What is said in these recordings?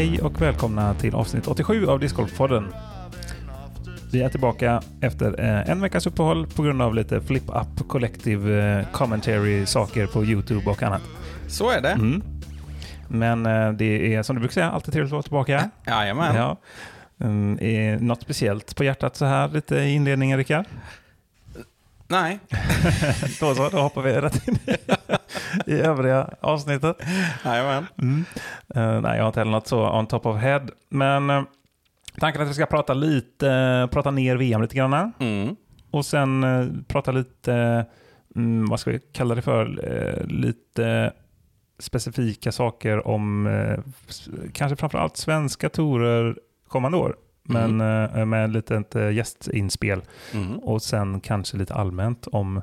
Hej och välkomna till avsnitt 87 av Discgolfpodden. Vi är tillbaka efter eh, en veckas uppehåll på grund av lite flip-up collective eh, commentary saker på YouTube och annat. Så är det. Mm. Men eh, det är som du brukar säga alltid trevligt att vara tillbaka. Jajamän. Ja. Mm, är något speciellt på hjärtat så här lite i inledningen Rickard? Nej. Då så, då hoppar vi rätt in i övriga avsnittet. Jajamän. Mm. Eh, nej, jag har inte heller något så on top of head. Men uh, tanken är att vi ska prata lite, prata ner VM lite grann. Mm. Och sen uh, prata lite, um, vad ska vi kalla det för, uh, lite specifika saker om kanske framförallt svenska torer kommande år. Men med ett litet gästinspel. Mm. Och sen kanske lite allmänt om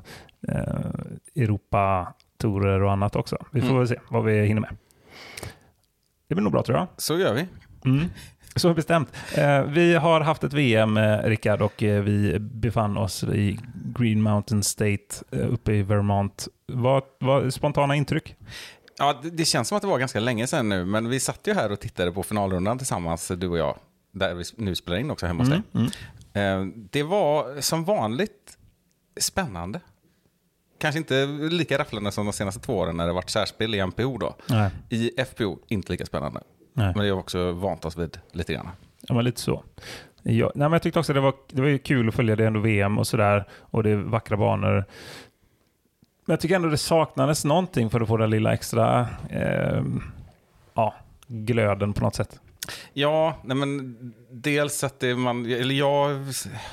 Europa-torer och annat också. Vi får Mm. väl se vad vi hinner med. Det blir nog bra tror jag. Så gör vi. Mm. Så bestämt. Eh, vi har haft ett VM, eh, Rickard, och eh, vi befann oss i Green Mountain State uppe i Vermont. Vad, vad spontana intryck? Ja, det, det känns som att det var ganska länge sedan nu, men vi satt ju här och tittade på finalrundan tillsammans, du och jag, där vi nu spelar in också hemma hos dig. Mm. Eh, Det var som vanligt spännande. Kanske inte lika rafflande som de senaste två åren när det varit särspel i MPO då. Nej. I FPO inte lika spännande. Nej. Men det har också vant oss vid lite grann. Ja, men lite så. Ja, nej, men jag tyckte också det var, det var ju kul att följa det ändå VM och sådär. Och det är vackra banor. Men jag tycker ändå det saknades någonting för att få den lilla extra eh, ja, glöden på något sätt. Ja, nej men dels att det man, eller jag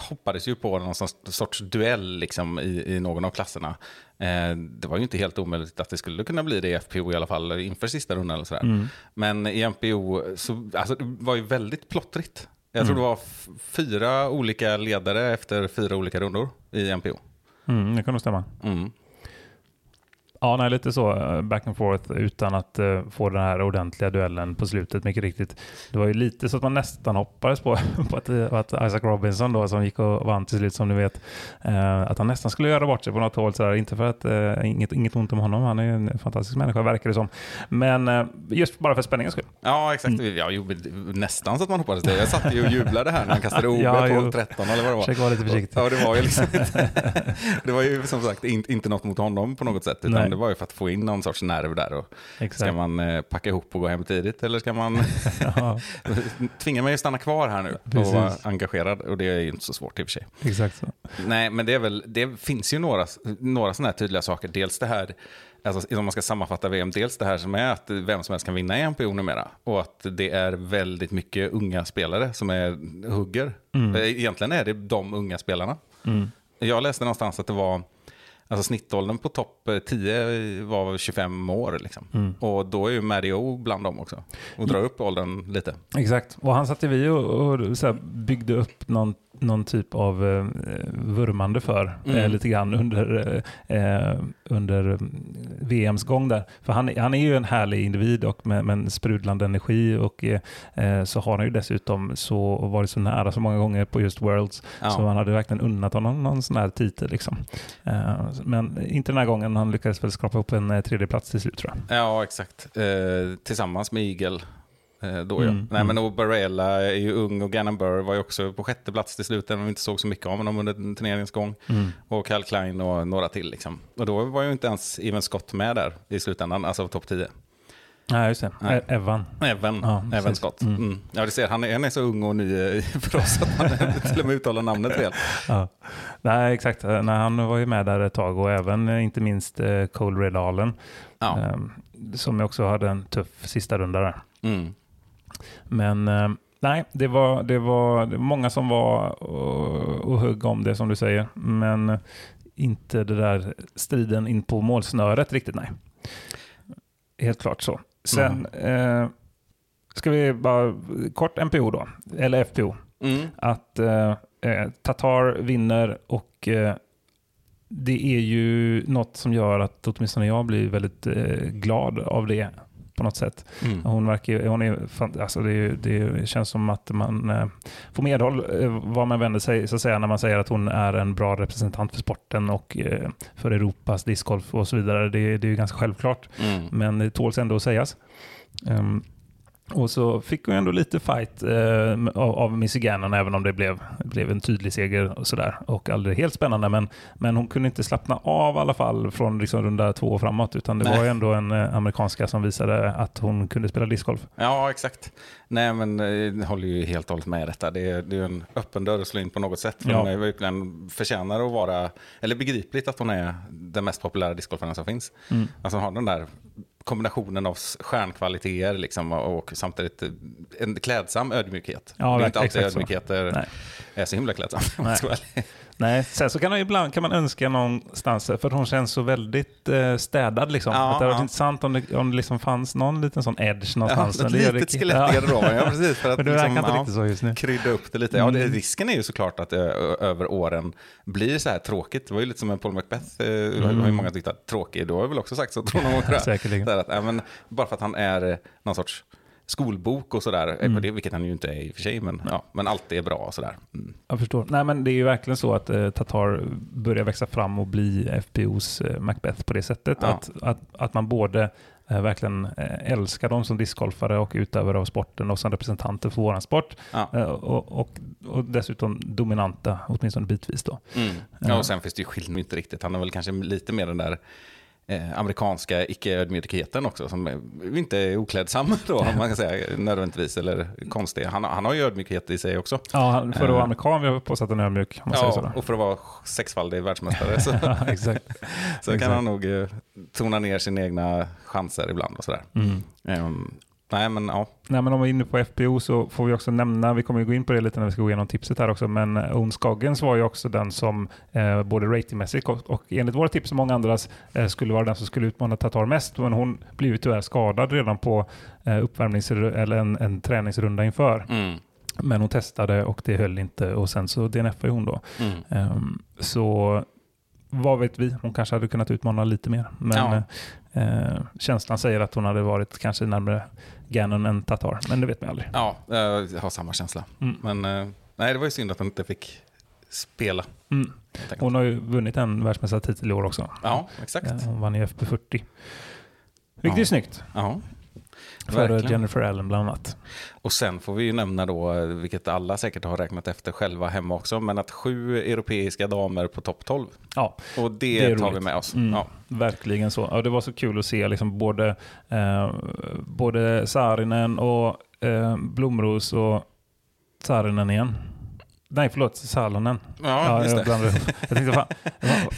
hoppades ju på någon sorts, duell liksom i, i någon av klasserna. Eh, det var ju inte helt omöjligt att det skulle kunna bli det i FPO i alla fall inför sista rundan eller sådär. Mm. Men i MPO så, alltså det var ju väldigt plottrigt. Jag tror det var fyra olika ledare efter fyra olika rundor i MPO. Mm, det kan nog stämma. Mm. Ja, nej, lite så eh, back and forth utan att eh, få den här ordentliga duellen på slutet, mycket riktigt. Det var ju lite så att man nästan hoppades på, på att, eh, att Isaac Robinson då, som gick och vann till slut, som ni vet, eh, att han nästan skulle göra bort sig på något håll. Sådär. Inte för att, eh, inget, inget ont om honom, han är ju en fantastisk människa, verkar det som. Men just bara för spänningens skull. Ja, exakt. Ja, jo, nästan så att man hoppades det. Jag satt ju och jublade här när han kastade OB Ja, jo. 12-13 eller vad det var. Försök vara lite försiktig. Ja, det var ju liksom inte, det var ju som sagt inte, inte något mot honom på något sätt, utan Nej. Det var ju för att få in någon sorts nerv där. Och ska man eh, packa ihop och gå hem tidigt eller ska man Ja, tvinga mig att stanna kvar här nu och vara engagerad? Och det är ju inte så svårt i och för sig. exakt så. Nej, men det, är väl, det finns ju några, några sådana här tydliga saker. Dels det här, alltså, om man ska sammanfatta VM, dels det här som är att vem som helst kan vinna i MPO numera. Och att det är väldigt mycket unga spelare som är hugger. Eh, Egentligen är det de unga spelarna. Mm. Jag läste någonstans att det var, alltså snittåldern på topp eh, 10 var 25 år. Liksom. Mm. Och då är ju Mario bland dem också. Och drar upp åldern lite. Exakt, och han satte vi och, och så här, byggde upp någon, någon typ av eh, vurmande för Mm. eh, lite grann under, eh, under eh, VMs gång där. För han, han är ju en härlig individ och med, med en sprudlande energi och eh, eh, så har han ju dessutom så varit så nära så många gånger på just Worlds Ja. så han hade verkligen unnat honom någon sån här titel. Liksom. Eh, men inte den här gången, han lyckades väl skrapa upp en eh, tredje plats till slut tror jag. Ja, exakt. Eh, tillsammans med Eagle. Eh, då ja. Mm, Nej, mm. men och Barella är ju ung och Gannon Burr var ju också på sjätte plats till slut, även om vi inte såg så mycket av honom under turneringens gång. Mm. Och Cal Klein och några till. Liksom. Och då var ju inte ens Even Scott med där i slutändan, alltså topp 10. Nej, just det. Nej. E- Evan. Även, Ja, precis. Scott. Mm. Mm. Ja, du ser, han är, han är så ung och ny eh, för oss att man till och med uttalar namnet fel. Ja. Nej, exakt. Nej, han var ju med där ett tag och även eh, inte minst eh, Cole Red Allen Ja. eh, som också hade en tuff sista runda där. Mm. Men eh, nej, det var, det var många som var och, och högg om det som du säger. Men inte det där striden in på målsnöret riktigt, nej. Helt klart så. Sen eh, ska vi bara kort MPO då, eller FPO. Mm. att eh, eh, Tatar vinner och eh, det är ju något som gör att åtminstone jag blir väldigt eh, glad av det. På något sätt. Mm. Hon, verkar, hon är, alltså det, är det känns som att man eh, får medhåll eh, vad man vänder sig så att säga, när man säger att hon är en bra representant för sporten och eh, för Europas discgolf och så vidare. Det, det är ju ganska självklart, Mm. men det tåls ändå att sägas. Ehm, och så fick hon ändå lite fight eh, av, av Missy Gannon, även om det blev, blev en tydlig seger och sådär. Och aldrig helt spännande, men, men hon kunde inte slappna av i alla fall från liksom runda två och framåt, utan det Nej. var ju ändå en eh, amerikanska som visade att hon kunde spela discgolf. Ja, exakt. Nej, men eh, jag håller ju helt och hållet med i detta. Det är, det är en öppen dörr att slå in på något sätt. För Ja. Hon är verkligen förtjänar att vara, eller begripligt att hon är den mest populära discgolfaren som finns. Mm. Alltså hon har den där kombinationen av stjärnkvaliteter liksom, och samtidigt eh, en klädsam ödmjukhet. Ja, det är inte alltid så. ödmjukheter Nej. är så himla klädsam. Nej, sen så kan man ibland kan man önska någonstans, för hon känns så väldigt eh, städad. Liksom. Ja, att det hade varit ja. intressant om det, om det liksom fanns någon liten sån edge någonstans. Ja, ett litet det- skelett i Ja. garderoben. Ja, precis. För att Men det liksom, inte ja, riktigt så just nu. krydda upp det lite. Ja, det, Mm. risken är ju såklart att det ö- över åren blir så här tråkigt. Det var ju lite som en Paul Macbeth. Eh, Det har ju Mm. många tyckt att tråkig. Då har jag väl också sagt så tror någon jag. Säkerligen. Här att, ja, men, bara för att han är eh, någon sorts skolbok och sådär, Mm. mm. vilket han ju inte är i och för sig, men, ja, men allt är bra och sådär. Mm. Jag förstår. Nej, men det är ju verkligen så att eh, Tatar börjar växa fram och bli FPOs eh, Macbeth på det sättet. Ja. Att, att, att man både eh, verkligen eh, älskar dem som discgolfare och utövare av sporten och som representanter för våran sport. Ja. Eh, och, och, och dessutom dominanta, åtminstone bitvis då. Mm. Ja, och sen finns det ju skillnad inte riktigt. Han har väl kanske lite mer den där eh, amerikanska icke-ödmjukheten också, som är- inte är oklädsam då, om man kan säga, nödvändigtvis, eller konstig. Han, har- han har ju ödmjukhet i sig också. Ja, för att vara Eh. amerikan vill jag påstå att han är ödmjuk. Om man säger så Ja, då. och för att vara sexfaldig världsmästare så, Ja, exakt. så kan Exakt. han nog eh, tona ner sina egna chanser ibland och sådär. Mm. Ehm, nej, men ja. Nej, men om vi är inne på FPO så får vi också nämna, vi kommer ju gå in på det lite när vi ska gå igenom tipset här också, men eh, Owen Scoggins var ju också den som eh, både ratingmässigt och, och enligt våra tips och många andras eh, skulle vara den som skulle utmana Tatar mest, men hon blev ju tyvärr skadad redan på eh, uppvärmnings eller en, en träningsrunda inför. Mm, Men hon testade och det höll inte och sen så DNFade hon då. mm. Ehm, så vad vet vi? Hon kanske hade kunnat utmana lite mer. Men Ja. eh, känslan säger att hon hade varit kanske närmare Gannon än Tatar. Men det vet man aldrig. Ja, jag har samma känsla. Mm. Men eh, nej, det var ju synd att hon inte fick spela. Mm. Hon har ju vunnit en världsmästartitel i år också. Ja, exakt. Eh, Hon vann i FP40. Vilket Ja. är snyggt. Ja, För. Jennifer Allen bland annat. Och sen får vi ju nämna då, vilket alla säkert har räknat efter själva hemma också, men att sju europeiska damer på topp 12. Ja, Och det, Det tar vi med oss. Mm. Ja. verkligen så. Ja, det var så kul att se liksom både, eh, både Saarinen och eh, Blomros och Saarinen igen. Nej, förlåt, Salonen. Ja, just jag det. Jag tänkte, fan,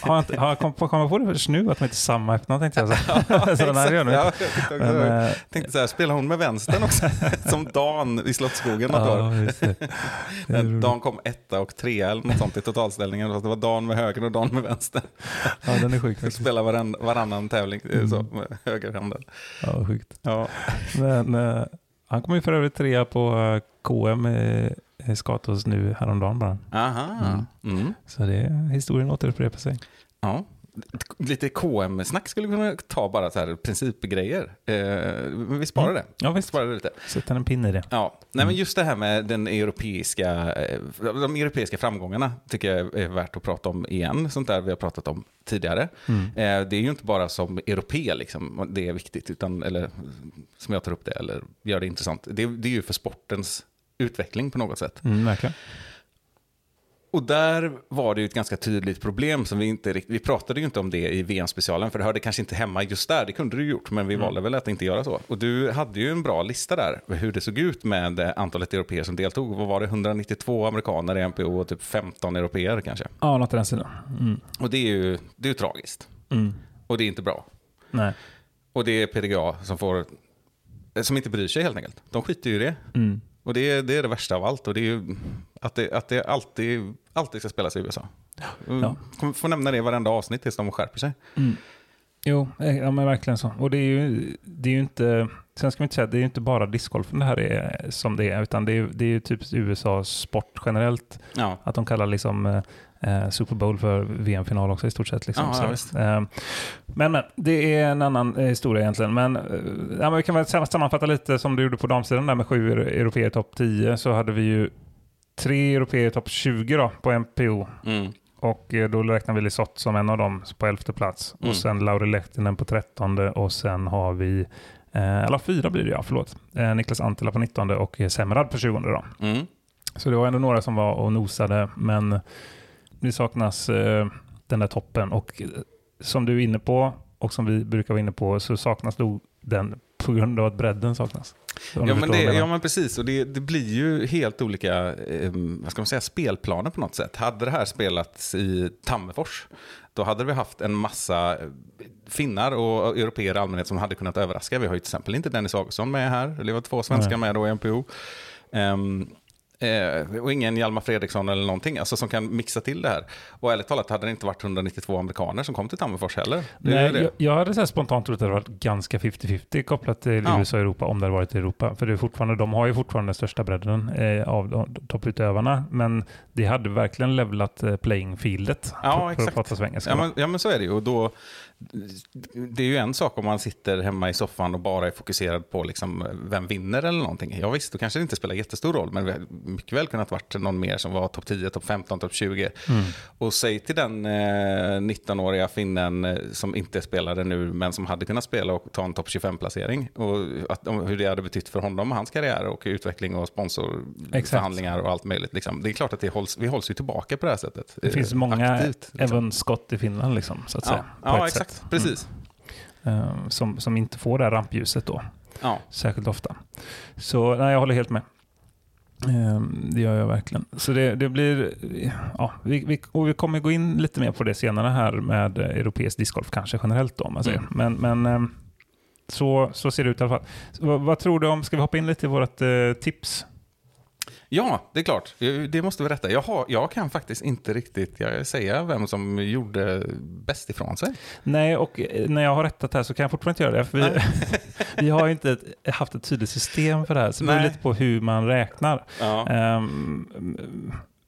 har jag, inte, har jag kommit på, kommit på det först nu att de inte är samma efternamn? Tänkte jag. Så, så här gör Exakt. nu. Ja, jag Men, eh, tänkte så här, spelar hon med vänstern också? Som Dan i Slottsskogen något år. ja, roligt. Dan kom etta och trea eller något sånt i totalställningen. Fast det var Dan med höger och Dan med vänster. Ja, den är sjuk faktiskt. Spela varann, varannan tävling eh, Mm. så, med högerhanden. Ja, sjukt. Ja. Men eh, han kom ju för övrigt trea på KM i Skatos nu häromdagen bara. Aha. Mm. Så det, historien återupprepar sig. Ja. Lite KM-snack skulle vi kunna ta bara så här principgrejer. Eh, men vi sparar det. Ja, Vi visst. sparar det lite. Sätta en pinne i det. Ja, nej men just det här med den europeiska, eh, de europeiska framgångarna tycker jag är värt att prata om igen. Sånt där vi har pratat om tidigare. Mm. Eh, Det är ju inte bara som europé liksom, det är viktigt, utan, eller som jag tar upp det, eller gör det intressant. Det, det är ju för sportens utveckling på något sätt. Mm, verkligen. Och där var det ju ett ganska tydligt problem som vi inte riktigt, vi pratade ju inte om det i VM-specialen för det hörde kanske inte hemma just där, det kunde du gjort, men vi valde väl att inte göra så. Och du hade ju en bra lista där, hur det såg ut med eh, antalet europeer som deltog. Vad var det, 192 amerikaner i MPO och typ 15 europeer kanske. Ja, något i den stilen. Mm. Och det är ju, det är ju tragiskt. Mm. Och det är inte bra. Nej. Och det är PDGA som får, eh, som inte bryr sig helt enkelt. De skiter ju i det. Mm. Och det är, det är det värsta av allt. Och det är ju att det, att det alltid, alltid ska spelas i USA. Ja. Kommer få nämna det i varenda avsnitt tills de skärper sig. Mm. Jo, eh, ja, men verkligen så. Och det är ju, det är ju inte... sen ska vi inte säga att det är inte bara discgolfen det här är som det är, utan det är, det är ju typ USAs sport generellt. Ja. Att de kallar liksom eh, Super Bowl för VM-final också i stort sett. Liksom. Ja, ja, eh, men, men det är en annan eh, historia egentligen. Men, eh, ja, men vi kan väl sam- sammanfatta lite som du gjorde på damsidan där med sju euro- europeer topp 10 så hade vi ju tre europeer topp 20 då, på MPO. Mm. Och eh, då räknar vi Lisotte som en av dem på elfte plats. Mm. Och sen Lauri Lehtinen på trettonde och sen har vi, eh, eller fyra blir det ja, förlåt. Eh, Niklas Antila på nittonde och eh, Semrad på tjugonde då. Mm. Så det var ändå några som var och nosade, men det saknas eh, den där toppen. Och eh, som du är inne på, och som vi brukar vara inne på, så saknas nog den på grund av att bredden saknas. Ja, men det, ja men precis, och det, det blir ju helt olika eh, vad ska man säga, spelplaner på något sätt. Hade det här spelats i Tammerfors, då hade vi haft en massa eh, finnar och europeer i allmänhet som hade kunnat överraska. Vi har ju till exempel inte Dennis Augustsson med här, det var två svenskar med då i MPO. Ehm, Eh, och ingen Hjalmar Fredriksson eller någonting, alltså som kan mixa till det här. Och ärligt talat hade det inte varit 192 amerikaner som kom till Tammerfors heller. Det Nej, det. jag, jag hade så spontant trott att det hade varit ganska 50-50 kopplat till Ja. USA och Europa om det hade varit i Europa. För det är fortfarande, de har ju fortfarande den största bredden eh, av de topputövarna. Men det hade verkligen levlat eh, playing fieldet. Ja, för, för att exakt. prata svengelska. Ja men, ja, men så är det ju. Och då, det är ju en sak om man sitter hemma i soffan och bara är fokuserad på liksom vem vinner eller någonting. Ja visst, då kanske det inte spelar jättestor roll, men mycket väl kunnat varit någon mer som var topp 10, topp 15, topp 20. Mm. Och säg till den eh, 19-åriga finnen eh, som inte spelade nu, men som hade kunnat spela och ta en topp 25-placering. Och att, om, hur det hade betytt för honom och hans karriär och utveckling och sponsorförhandlingar och allt möjligt. Liksom. Det är klart att det hålls, vi hålls ju tillbaka på det här sättet. Det eh, finns många aktivt, liksom. Evan Scott i Finland, liksom, så att Ja, säga. ja exakt. sätt. Precis. Mm. Eh, som, som inte får det här rampljuset då, Ja. särskilt ofta. Så nej, jag håller helt med. Eh, Det gör jag verkligen. Så det, det blir, ja, vi, vi, och vi kommer gå in lite mer på det senare här med europeisk discgolf kanske generellt då, om man säger. Mm. Men, men eh, så, så ser det ut i alla fall. Vad, vad tror du om, ska vi hoppa in lite i vårt eh, tips? Ja, det är klart. Det måste vi rätta. Jag, har, jag kan faktiskt inte riktigt jag, säga vem som gjorde bäst ifrån sig. Nej, och eh, när jag har rättat här så kan jag fortfarande inte göra det. För vi, vi har ju inte ett, haft ett tydligt system för det här, så det beror lite på hur man räknar. Ja. Ehm,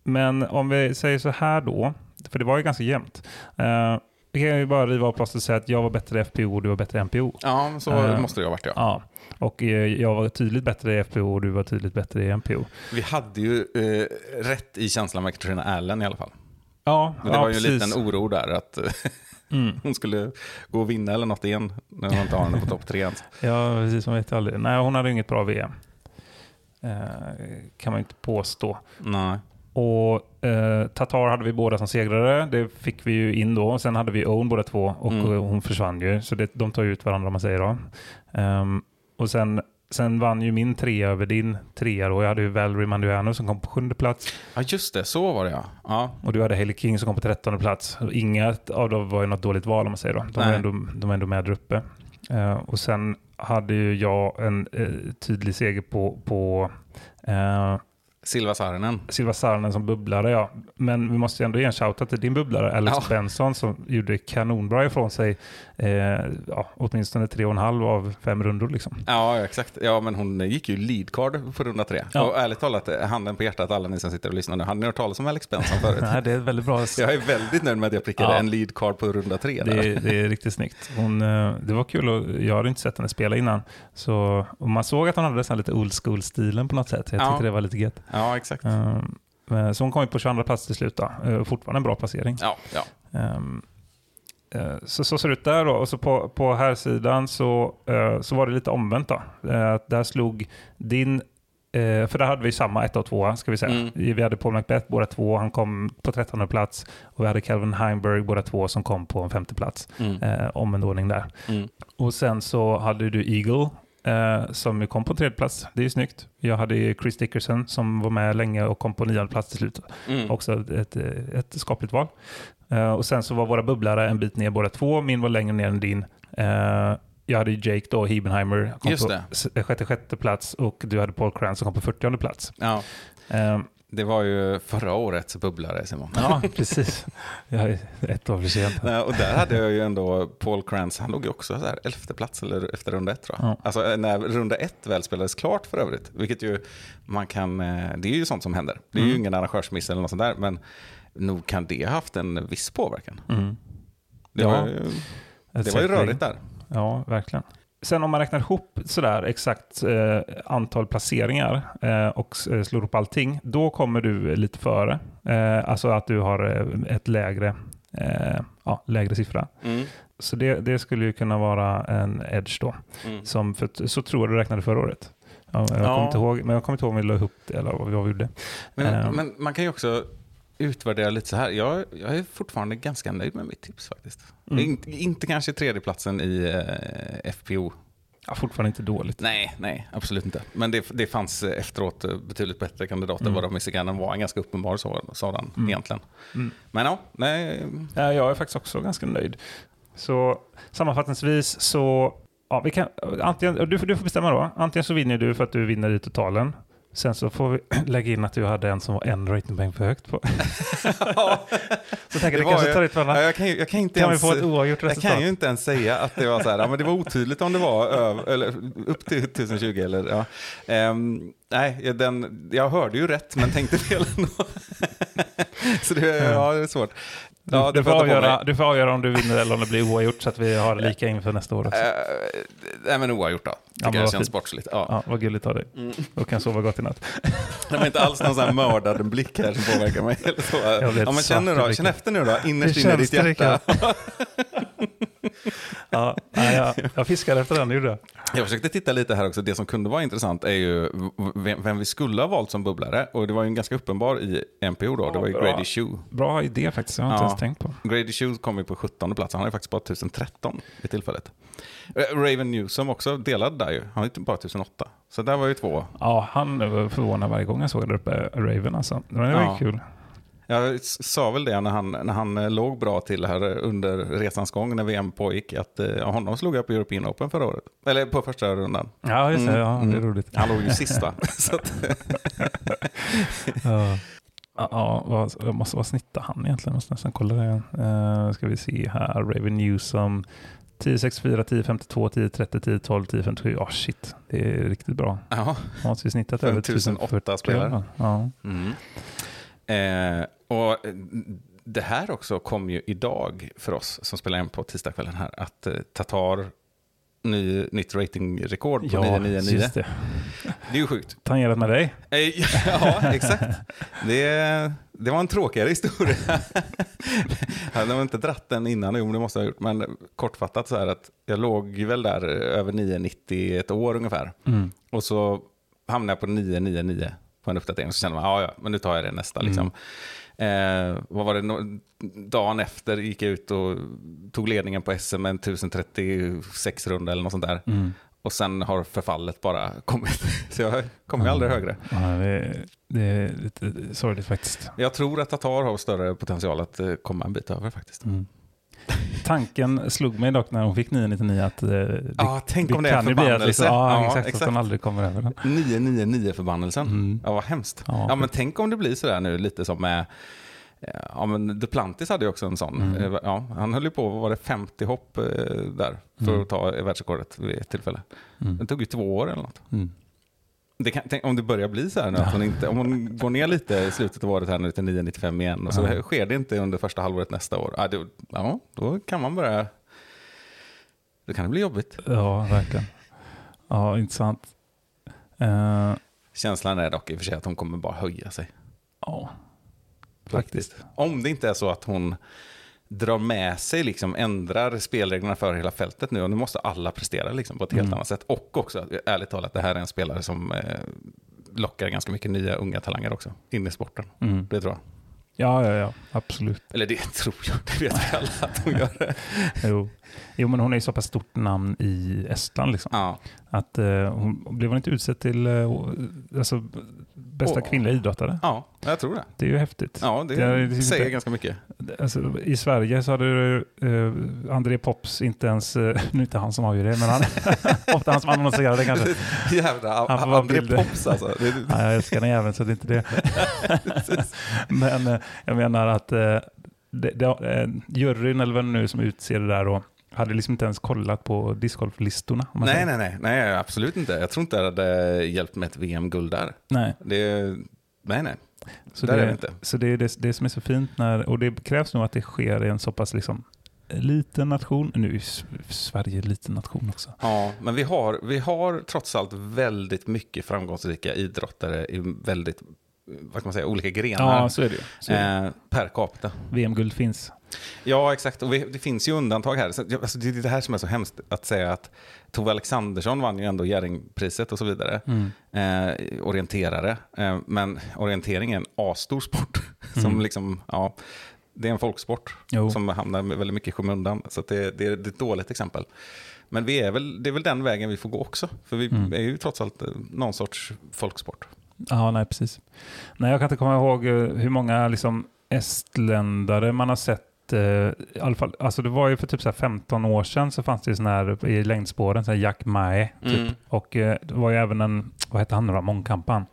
men om vi säger så här då, för det var ju ganska jämnt. Uh, vi kan ju bara riva av plåstret och säga att jag var bättre FPO och du var bättre MPO. ja, så Eh, måste det ha varit ja. Ja. Och eh, jag var tydligt bättre i FPO och du var tydligt bättre i MPO. Vi hade ju eh, rätt i känslan med Katarina Allen i alla fall. Ja, Men det ja, var ju en precis. liten oro där att eh, Mm. hon skulle gå och vinna eller något igen när hon inte har henne på topp tre ens. Ja, precis. Man vet aldrig. Nej, hon hade inget bra VM. Eh, kan man inte påstå. Nej. Och eh, Tatar hade vi båda som segrare. Det fick vi ju in då. Sen hade vi Owen båda två och Mm. hon försvann ju. Så det, de tar ju ut varandra om man säger då. Ehm, och sen, sen vann ju min trea över din trea då. Jag hade ju Valerie Manduano som kom på sjunde plats. Ja, just det. Så var det ja. ja. Och du hade Hailey King som kom på trettonde plats. Inga av dem var ju något dåligt val om man säger då. De var ändå, de var ändå med där uppe. Eh, och sen hade ju jag en eh, tydlig seger på, på eh, Silva Saarinen. Silva Saarinen som bubblare, ja. Men vi måste ändå ge en shoutout till din bubblare, Alex Ja. Benson, som gjorde kanonbra ifrån sig. Eh, ja, åtminstone tre och en halv av fem rundor. Liksom. Ja, exakt. Ja, men hon gick ju lead card på runda tre. Ja. Och ärligt talat, handen på hjärtat, alla ni som sitter och lyssnar nu, har ni hört talas om Alex Benson förut? Nej, det är väldigt bra. Jag är väldigt nöjd med att jag prickade Ja. en lead card på runda tre. Det är, det är riktigt snyggt. Hon, eh, det var kul och jag hade inte sett henne spela innan. Så, man såg att hon hade lite old school-stilen på något sätt. Jag Ja. tyckte det var lite gött. Ja, exakt. Eh, men- så hon kom ju på 22 plats till slut. Då. Eh, fortfarande en bra placering. Ja, ja. Ehm, eh, så, så ser det ut där då. Och så på, på här sidan så, eh, så var det lite omvänt. Då. Eh, där slog din, eh, för där hade vi samma ett och två ska vi säga. Mm. Vi hade Paul Macbeth båda två, han kom på 13 plats. Och vi hade Calvin Heimberg båda två som kom på en femte plats. Mm. Eh, omvänd ordning där. Mm. Och sen så hade du Eagle eh, som kom på tredje plats. Det är ju snyggt. Jag hade Chris Dickerson som var med länge och kom på nionde plats till slut. Mm. Också ett, ett skapligt val. Eh, och sen så var våra bubblare en bit ner båda två. Min var längre ner än din. Eh, jag hade Jake då, Hebenheimer, kom Just på det. sjätte, sjätte plats och du hade Paul Cran som kom på 40 plats. Ja. Eh, Det var ju förra årets bubblare, Simon. Ja, precis. Jag är ett år för sent. Nej, och där hade jag ju ändå Paul Krantz, han låg ju också så här elfte plats eller efter runda ett tror jag. Ja. Alltså när runda ett väl spelades klart för övrigt, vilket ju man kan, eh, det är ju sånt som händer. Det är ju Mm. ingen arrangörsmiss eller något sånt där, men nog kan det ha haft en viss påverkan. Mm. Det Ja, var ju, det var ju rörigt där. Ja, verkligen. Sen om man räknar ihop sådär exakt eh, antal placeringar eh, och eh, slår upp allting, då kommer du lite före. Eh, alltså att du har eh, ett lägre, eh, ja, lägre siffra. Mm. Så det, det skulle ju kunna vara en edge då. Mm. Som för, så tror jag du räknade förra året. Ja, jag Ja. kommer inte ihåg, men jag kommer inte ihåg om vi la ihop det eller vad vi gjorde. Men, Ehm. men man kan ju också utvärdera lite så här. Jag, jag är fortfarande ganska nöjd med mitt tips faktiskt. Mm. Inte, inte kanske tredjeplatsen i eh, FPO. Ja, fortfarande inte dåligt. Nej, nej, absolut inte. Men det, det fanns efteråt betydligt bättre kandidater. Mm. Varav Michigan var en ganska uppenbar så- sådan Mm. egentligen. Mm. Men ja, nej. Eh, Jag är faktiskt också ganska nöjd. Så sammanfattningsvis så, ja, vi kan, antingen, du, får- du får bestämma då. Antingen så vinner du för att du vinner i totalen. Sen så får vi lägga in att du hade en som var en ratingpoäng för högt på. så tänker Det jag var kanske tar ut Ja, varandra. jag, kan, ju- jag kan inte Kan vi ens... få ett oavgjort jag resultat? kan ju inte ens säga att det var så här, ja, men det var otydligt om det var över, eller upp till 1020 eller ja. Ehm, nej, ja, den, jag hörde ju rätt men tänkte fel ändå. så det, ja, det är svårt. Ja, du, du, får avgöra, du får avgöra om du vinner eller om det blir oavgjort så att vi har lika inför nästa år också. Eh, nej, men oavgjort då. Tycker men jag känns fint. sportsligt. Ja. Ja, vad gulligt av dig. Mm. Då kan jag sova gott i natt. Det var inte alls någon sån här mördad blick här som påverkar mig. Eller så. Ja, men känn, då, efter nu då, innerst inne i ditt hjärta. Ja, jag, jag fiskade efter den, gjorde jag. Jag försökte titta lite här också. Det som kunde vara intressant är ju vem, vem vi skulle ha valt som bubblare. Och det var ju en ganska uppenbar i NPO då. Det var ju bra. Grady Shue. Bra idé faktiskt, jag har inte Ja. ens tänkt på. Grady Shue kom ju på 17 plats. Han ju faktiskt bara 1013 vid tillfället. Eh, Raven Newsom också delad där ju. Han har ju bara 1008. Så där var ju två. Ja, han var förvånad varje gång jag såg där uppe, Raven alltså. Det var Ja. ju kul. Jag sa väl det när han, när han eh, låg bra till här under resans gång när VM pågick. Att eh, honom slog jag på European Open förra året. Eller på första rundan. Ja, just det. Mm, Ja, det är mm. roligt. Han låg ju sist va? Så att, Ja, ja, vad, måste, vad snittar han egentligen? Jag måste nästan kolla det. Uh, ska vi se här. Raven Newsom. 1064, 1052, 1030, 1012, 1057. Ja, shit. Det är riktigt bra. ja. Han måste ju snittat över 1008 1040 spelare. Ja. Mm. Eh, och eh, det här också kom ju idag för oss som spelar in på tisdagskvällen här. Att eh, Tatar ny, nytt ratingrekord på Ja, 999. just det. Det är ju sjukt. Tangerat med dig. Eh, ja, exakt. Det, det var en tråkigare historia. Jag hade inte dratt den innan, jo det måste jag ha gjort. Men kortfattat så här att jag låg väl där över 990 ett år ungefär. Mm. Och så hamnade jag på 999 på en uppdatering. Så kände man, ja ja, men nu tar jag det nästa. Liksom. Eh, vad var det, dagen efter gick jag ut och tog ledningen på SM en 1036 runda eller något sånt där. Mm. Och sen har förfallet bara kommit. Så jag kommer ju aldrig högre. Ja, det, det är lite sorgligt faktiskt. Jag tror att Tatar har större potential att eh, komma en bit över faktiskt. Mm. Tanken slog mig dock när hon fick 999 att eh, det, Ja, tänk om det är kan ju bli att, liksom, ja, Ja, exakt, exakt. att hon aldrig kommer över den. 999-förbannelsen. Mm. Ja, vad hemskt. Ja, Ja, men tänk om det blir sådär nu, lite som med... Ja, men Duplantis hade ju också en sån. Mm. Eh, Ja, han höll ju på, vad var det, 50 hopp eh, där för Mm. att ta världsrekordet vid ett tillfälle. Mm. Det tog ju två år eller något. Kan, tänk, om det börjar bli så här nu, att hon inte, om hon går ner lite i slutet av året här nu till 995 igen och så Ja. sker det inte under första halvåret nästa år, ja, då, ja, då kan man börja... Då kan det bli jobbigt. Ja, verkligen. Ja, intressant. Uh, Känslan är dock i och för sig att hon kommer bara höja sig. ja, Faktiskt. Om det inte är så att hon drar med sig, liksom, ändrar spelreglerna för hela fältet nu och nu måste alla prestera liksom, på ett helt Mm. annat sätt. Och också, ärligt talat, det här är en spelare som eh, lockar ganska mycket nya unga talanger också in i sporten. Mm. Det tror jag. Ja, ja, ja, absolut. Eller det tror jag, det vet vi alla att hon gör. Jo. jo, men hon är ju så pass stort namn i Estland. Liksom. Ja. Att, eh, hon, blev hon inte utsedd till eh, alltså, bästa Åh. kvinnliga idrottare? ja, Jag tror det. Det är ju häftigt. Ja, det, är liksom säger inte- ganska mycket. Alltså, I Sverige så hade du, eh, André Pops inte ens, uh, nu är det inte han som avgör det, men han, ofta han som annonserar det kanske. Jävla Han får André bilder. Pops alltså. Ja, jag älskar den jäveln så det är inte det. men eh, jag menar att eh, det, det, eh, juryn eller det nu som utser det där då, hade liksom inte ens kollat på discgolflistorna. nej, säger. nej, nej, nej, absolut inte. Jag tror inte det hade hjälpt med ett VM-guld där. nej. Det, nej, nej. Så där det, är det inte. Så det är det, det som är så fint när, och det krävs nog att det sker i en så pass liksom liten nation. Nu är Sverige en liten nation också. Ja, men vi har, vi har trots allt väldigt mycket framgångsrika idrottare i väldigt, vad kan man säga, olika grenar. Ja, så är det. Så är det. eh, per capita. VM-guld finns. Ja, exakt. Och vi, det finns ju undantag här. Så, alltså, det är det här som är så hemskt att säga att Tove Alexandersson vann ju ändå Jerringpriset och så vidare. Mm. Eh, orienterare. Eh, men orientering är en asstor sport. som Mm. liksom, ja, det är en folksport Jo. som hamnar med väldigt mycket i skymundan. Så det, det, är- det är ett dåligt exempel. Men vi är väl, det är väl den vägen vi får gå också. För vi Mm. är ju trots allt eh, någon sorts folksport. Ja, nej precis. Nej, jag kan inte komma ihåg eh, hur många liksom, estländare man har sett. Eh, I alla fall, alltså det var ju för typ så här 15 år sedan så fanns det ju sån här i längdspåren, så här Jack Mae. Typ. Mm. Och eh, det var ju även en, vad hette han nu då, mångkampan.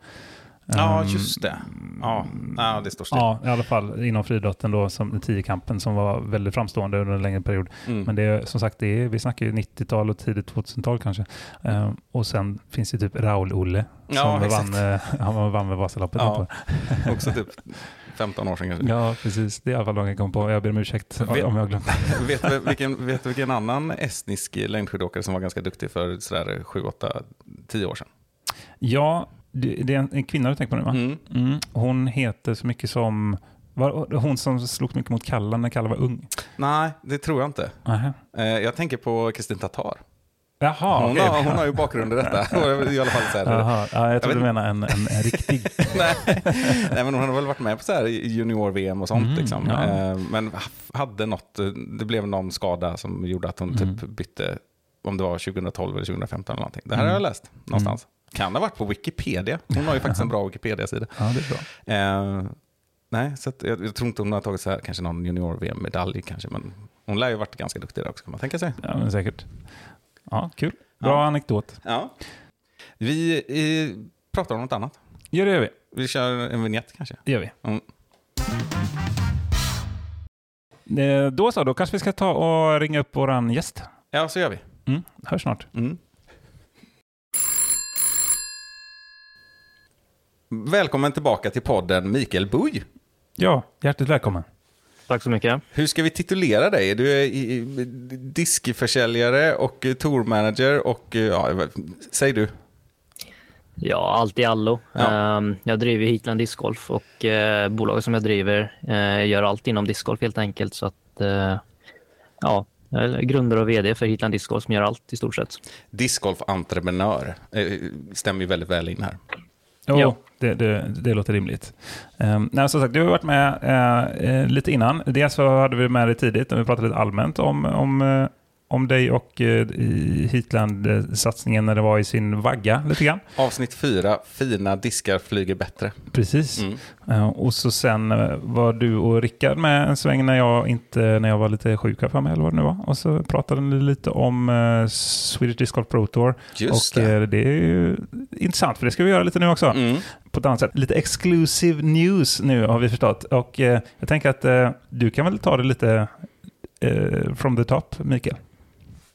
Ja, Ehm, just det. Ja, ja det står still. Ja, i alla fall inom friidrotten då, som tiokampen som var väldigt framstående under en längre period. Mm. Men det är som sagt, det är, vi snackar ju 90-tal och tidigt 2000-tal kanske. Eh, och sen finns det typ Raul-Olle Ja, som exakt. vann, eh, han vann med Vasaloppet. Ja. Också typ 15 år sedan kanske. Ja, precis. Det är i alla fall de jag kom på. Jag ber om ursäkt Vet- om jag glömt. vet, vilken, vet du vilken annan estnisk längdskidåkare som var ganska duktig för sådär 7, 8, 10 år sedan? Ja, det, är en, en kvinna du tänker på nu va? Mm. Mm. Hon heter så mycket som... Var, hon som slogs mycket mot Kalle när Kalle var ung? Nej, det tror jag inte. Nähä. Eh, jag tänker på Kristin Tatar. Jaha, hon, okej. har, hon har ju bakgrund i detta. I alla fall så här, Jaha, ja, jag tror vet du menar en, en, en riktig. nej, nej, men hon har väl varit med på så här junior-VM och sånt. Mm, liksom. ja. Eh, men hade något, det blev någon skada som gjorde att hon Mm. typ bytte, om det var 2012 eller 2015 eller någonting. Det här har Mm. jag läst någonstans. Kan ha varit på Wikipedia. Hon har ju faktiskt en bra Wikipedia-sida. Ja, det är bra. Eh, nej, så jag, jag tror inte hon har tagit så här, kanske någon junior-VM-medalj kanske, men hon lär ju varit ganska duktig där också kan man tänka sig. Ja, men säkert. Ja, kul. Bra Ja. anekdot. Ja. Vi eh, pratar om något annat. Ja, det gör vi. Vi kör en vignett kanske. Det gör vi. Mm. Eh, Då så, då kanske vi ska ta och ringa upp våran gäst. Ja, så gör vi. Mm, hörs snart. Mm. Välkommen tillbaka till podden Mikael Buj. Ja, hjärtligt välkommen. Tack så mycket. Hur ska vi titulera dig? Du är diskförsäljare och eh, tourmanager och eh, ja, säg du. Ja, allt i allo. Ja. Ehm, Jag driver Heatland Discgolf och eh, bolaget som jag driver gör allt inom discgolf helt enkelt. Så att, ja, jag är grundare och vd för Heatland Discgolf som gör allt i stort sett. Discgolf-entreprenör. Stämmer ju väldigt väl in här. Jo, Ja. det, det, det låter rimligt. Um, nej, som sagt, du har varit med eh, lite innan. Dels så hade vi med dig tidigt när vi pratade lite allmänt om, om, eh, om dig och uh, Heatland-satsningen när det var i sin vagga lite grann. Avsnitt fyra, fina diskar flyger bättre. Precis. Mm. Eh, och så sen eh, var du och Rickard med en sväng när jag, inte, när jag var lite sjuk här för mig, eller vad det nu var. Och så pratade ni lite om uh, Swedish Disc Golf Pro Tour. Just och det. eh, det är ju intressant, för det ska vi göra lite nu också. Mm. på ett annat sätt. Lite exclusive news nu har vi förstått. Och eh, jag tänker att eh, du kan väl ta det lite eh, from the top, Mikael?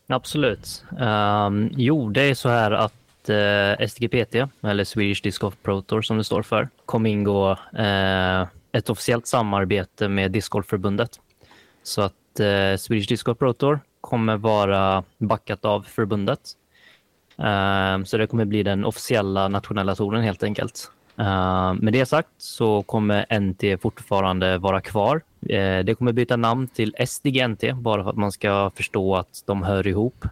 Absolut. Um, jo, det är så här att eh, uh, SDGPT, eller Swedish Disc Golf Pro Tour som det står för, kommer ingå eh, ett officiellt samarbete med Discgolfförbundet. Så att uh, Swedish Disc Golf Pro Tour kommer vara backat av förbundet. Ehm, så det kommer bli den officiella nationella touren helt enkelt. Uh, med det sagt så kommer NT fortfarande vara kvar. Eh, det kommer byta namn till SDGNT bara för att man ska förstå att de hör ihop.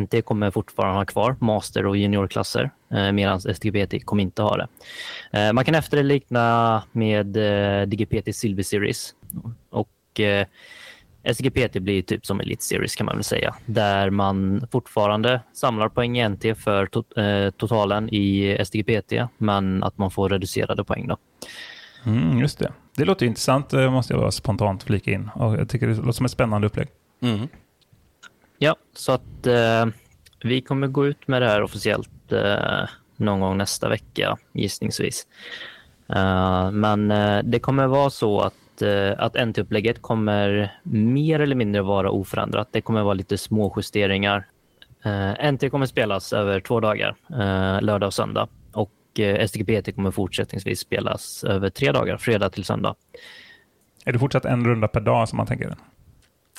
NT kommer fortfarande ha kvar master och juniorklasser uh, medan SDGPT kommer inte ha det. Man kan efterlikna med uh, DGPT Silver Series och SGPT blir typ som Elite Series kan man väl säga, där man fortfarande samlar poäng i NT för to eh, totalen i SDGPT, men att man får reducerade poäng. Då. Mm, just det. Det låter intressant, måste jag bara spontant flika in. Och jag tycker det låter som ett spännande upplägg. Mm. Ja, så att eh, vi kommer gå ut med det här officiellt eh, någon gång nästa vecka gissningsvis. Eh, men eh, det kommer vara så att, eh, att NT-upplägget kommer mer eller mindre vara oförändrat. Det kommer vara lite små justeringar. Eh, NT kommer spelas över två dagar, eh, lördag och söndag. Och eh, STGPT kommer fortsättningsvis spelas över tre dagar, fredag till söndag. Är det fortsatt en runda per dag som man tänker?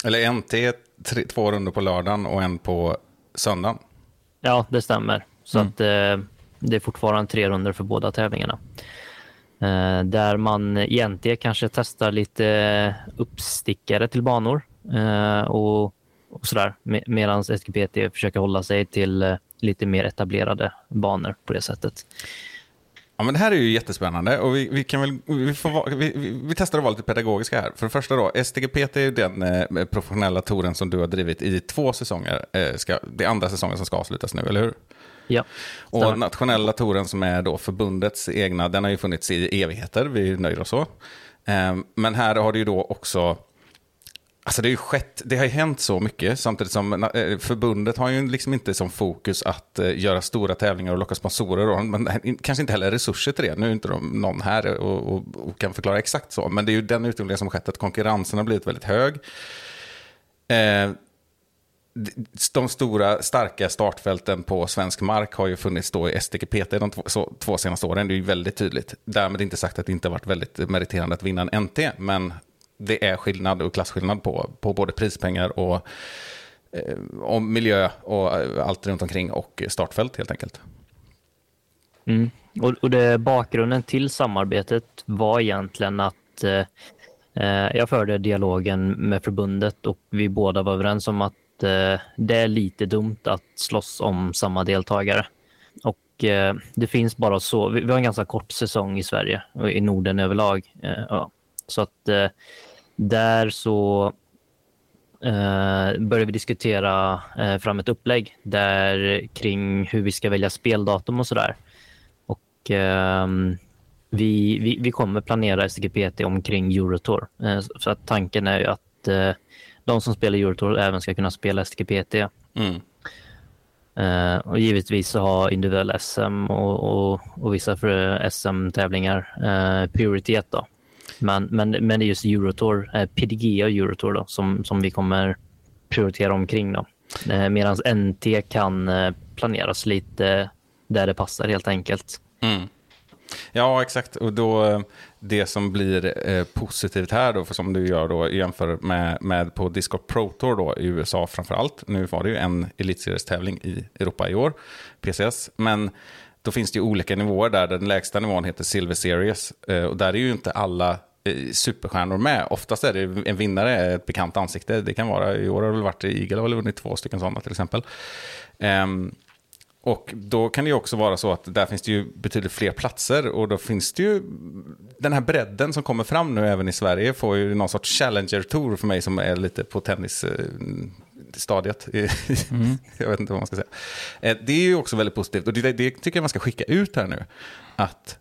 Eller NT, tre, två runder på lördagen och en på söndagen. Ja, det stämmer. Så Mm. att eh, det är fortfarande tre runder för båda tävlingarna. Eh, där man egentligen kanske testar lite uppstickare till banor eh, och, och sådär. Medan SGPT försöker hålla sig till eh, lite mer etablerade banor på det sättet. Ja, men det här är ju jättespännande och vi, vi, kan väl, vi, får, vi, vi, vi testar att vara lite pedagogiska här. För det första då, STGPT är den eh, professionella touren som du har drivit i två säsonger. Eh, ska, det är andra säsongen som ska avslutas nu, eller hur? Ja, Och nationella touren som är då förbundets egna, den har ju funnits i evigheter, vi nöjer oss så. Eh, Men här har det ju då också, alltså det har ju skett, det har ju hänt så mycket, samtidigt som eh, förbundet har ju liksom inte som fokus att eh, göra stora tävlingar och locka sponsorer, då, men kanske inte heller resurser till det. Nu är inte de, någon här och, och, och kan förklara exakt så, men det är ju den utvecklingen som har skett, att konkurrensen har blivit väldigt hög. Eh, de stora starka startfälten på svensk mark har ju funnits då i STGPT de två, så, två senaste åren. Det är ju väldigt tydligt. Därmed inte sagt att det inte har varit väldigt meriterande att vinna en NT, men det är skillnad och klasskillnad på, på både prispengar och, eh, och miljö och eh, allt runt omkring och startfält helt enkelt. Mm. Och, och det, bakgrunden till samarbetet var egentligen att eh, eh jag förde dialogen med förbundet och vi båda var överens om att eh, det är lite dumt att slåss om samma deltagare. Och eh, det finns bara så, vi, vi har en ganska kort säsong i Sverige och i Norden överlag. Eh, ja. Så att eh, där så eh, börjar vi diskutera eh, fram ett upplägg där kring hur vi ska välja speldatum och sådär. Och ehm, vi, vi, vi kommer planera SGPT omkring Eurotour. Så- att tanken är ju att de som spelar Eurotour även ska kunna spela SGPT. Mm. Eh, och givetvis så har individuell SM och, och, och vissa för SM-tävlingar eh, prioritet. Då. Men, men, men det är just Eurotour, eh, PDG och Eurotour då, som, som vi kommer prioritera omkring. Då. Eh, Medan NT kan planeras lite där det passar helt enkelt. Mm. Ja, exakt. Och då, det som blir eh, positivt här, då, för som du gör då, jämför med, med på Discord Pro Tour då, i USA framför allt. Nu var det ju en elitseriestävling i Europa i år, PCS. Men då finns det ju olika nivåer där. Den lägsta nivån heter Silver Series. Eh, och där är ju inte alla eh, superstjärnor med. Oftast är det en vinnare, ett bekant ansikte. Det kan vara, i år har det väl varit Eagle, har väl vunnit två stycken sådana till exempel. Ehm, och då kan det ju också vara så att där finns det ju betydligt fler platser och då finns det ju den här bredden som kommer fram nu även i Sverige får ju någon sorts challenger-tour för mig som är lite på tennisstadiet. jag vet inte vad man ska säga. Eh, Det är ju också väldigt positivt och det, det tycker jag man ska skicka ut här nu. Att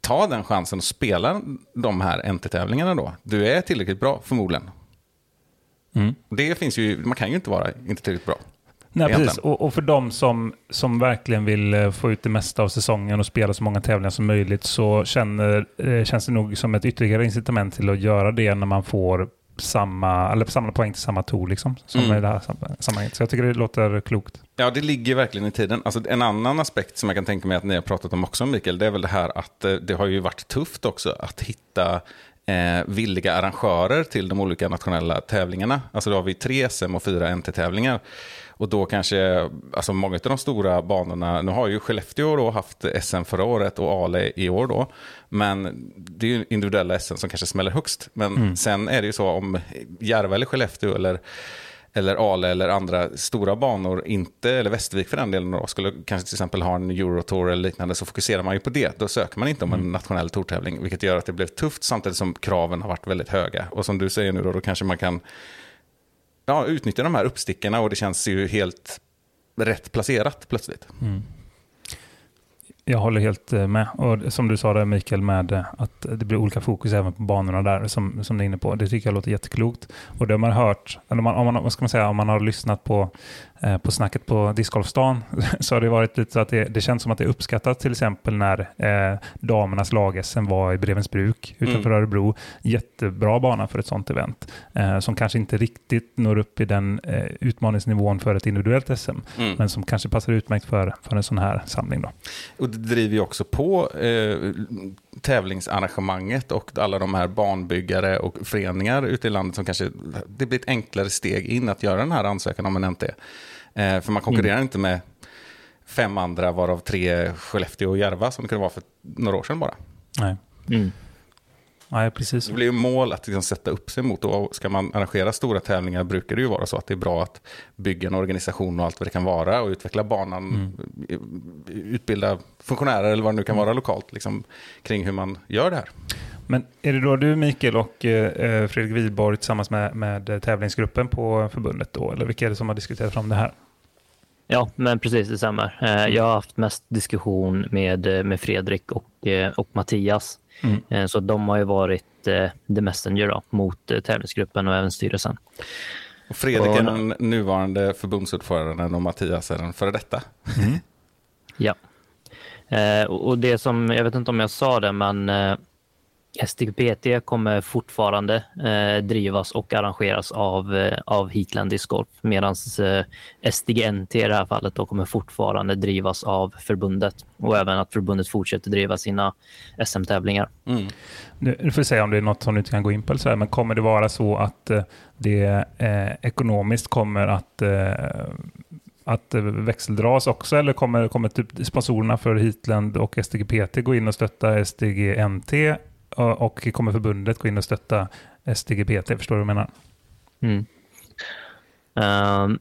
ta den chansen och spela de här NT-tävlingarna då. Du är tillräckligt bra förmodligen. Mm. Det finns ju, man kan ju inte vara inte tillräckligt bra. Nej, Egentligen. precis. Och, och för de som, som verkligen vill eh, få ut det mesta av säsongen och spela så många tävlingar som möjligt så känner, eh, känns det nog som ett ytterligare incitament till att göra det när man får samma, eller samma poäng till samma tour liksom, som Mm. i det här sam- sammanhanget. Så jag tycker det låter klokt. Ja, det ligger verkligen i tiden. Alltså, en annan aspekt som jag kan tänka mig att ni har pratat om också, Mikael, det är väl det här att eh, det har ju varit tufft också att hitta eh, villiga arrangörer till de olika nationella tävlingarna. Alltså då har vi tre SM och fyra NT-tävlingar. Och då kanske, alltså många av de stora banorna, nu har ju Skellefteå då haft SM förra året och Ale i år då. Men det är ju individuella SM som kanske smäller högst. Men sen är det ju så om Järva eller Skellefteå eller eller Ale eller andra stora banor, inte, eller Västervik för den delen, då, skulle kanske till exempel ha en Eurotour eller liknande, så fokuserar man ju på det. Då söker man inte om en nationell tourtävling, vilket gör att det blev tufft samtidigt som kraven har varit väldigt höga. Och som du säger nu då, då kanske man kan ja, utnyttja de här uppstickarna och det känns ju helt rätt placerat plötsligt. Jag håller helt eh, med. Och som du sa där Mikael, med eh, att det blir olika fokus även på banorna där som, som du är inne på. Det tycker jag låter jätteklokt. Och det har man hört, eller om man, om man, vad ska man säga, om man har lyssnat på på snacket på discgolfstan så har det varit lite så att det, det känns som att det uppskattas till exempel när eh, damernas lag-SM var i Brevensbruk utanför mm. Örebro. Jättebra bana för ett sånt event eh, som kanske inte riktigt når upp i den eh, utmaningsnivån för ett individuellt SM mm. men som kanske passar utmärkt för, för en sån här samling. Då. Och det driver ju också på eh, tävlingsarrangemanget och alla de här banbyggare och föreningar ute i landet som kanske, det blir ett enklare steg in att göra den här ansökan om en NT. Eh, för man konkurrerar mm. inte med fem andra, varav tre Skellefteå och Järva som det kunde vara för några år sedan bara. Nej. Mm. Nej, precis. Det blir ju mål att liksom sätta upp sig mot. Och ska man arrangera stora tävlingar brukar det ju vara så att det är bra att bygga en organisation och allt vad det kan vara och utveckla banan, mm. utbilda funktionärer eller vad det nu kan vara lokalt liksom, kring hur man gör det här. Men är det då du Mikael och eh, Fredrik Wiborg tillsammans med, med tävlingsgruppen på förbundet då? Eller vilka är det som har diskuterat fram det här? Ja, men precis det stämmer. Eh, jag har haft mest diskussion med, eh, med Fredrik och, eh, och Mattias. Mm. Så de har ju varit the messenger då, mot tävlingsgruppen och även styrelsen. Och Fredrik är den nuvarande förbundsordföranden och Mattias är den före detta. Mm. ja. Och det som, jag vet inte om jag sa det, men STGPT kommer fortfarande eh, drivas och arrangeras av, eh, av Heatland Disc Golf medan eh, STGNT i det här fallet då kommer fortfarande drivas av förbundet och även att förbundet fortsätter driva sina SM-tävlingar. Mm. Du får säga om det är något som du inte kan gå in på, så här, men kommer det vara så att eh, det eh, ekonomiskt kommer att eh, att växeldras också eller kommer, kommer typ sponsorerna för Heatland och STGPT gå in och stötta STGNT och kommer förbundet gå in och stötta STGPT? Förstår du vad jag menar? Mm. Um,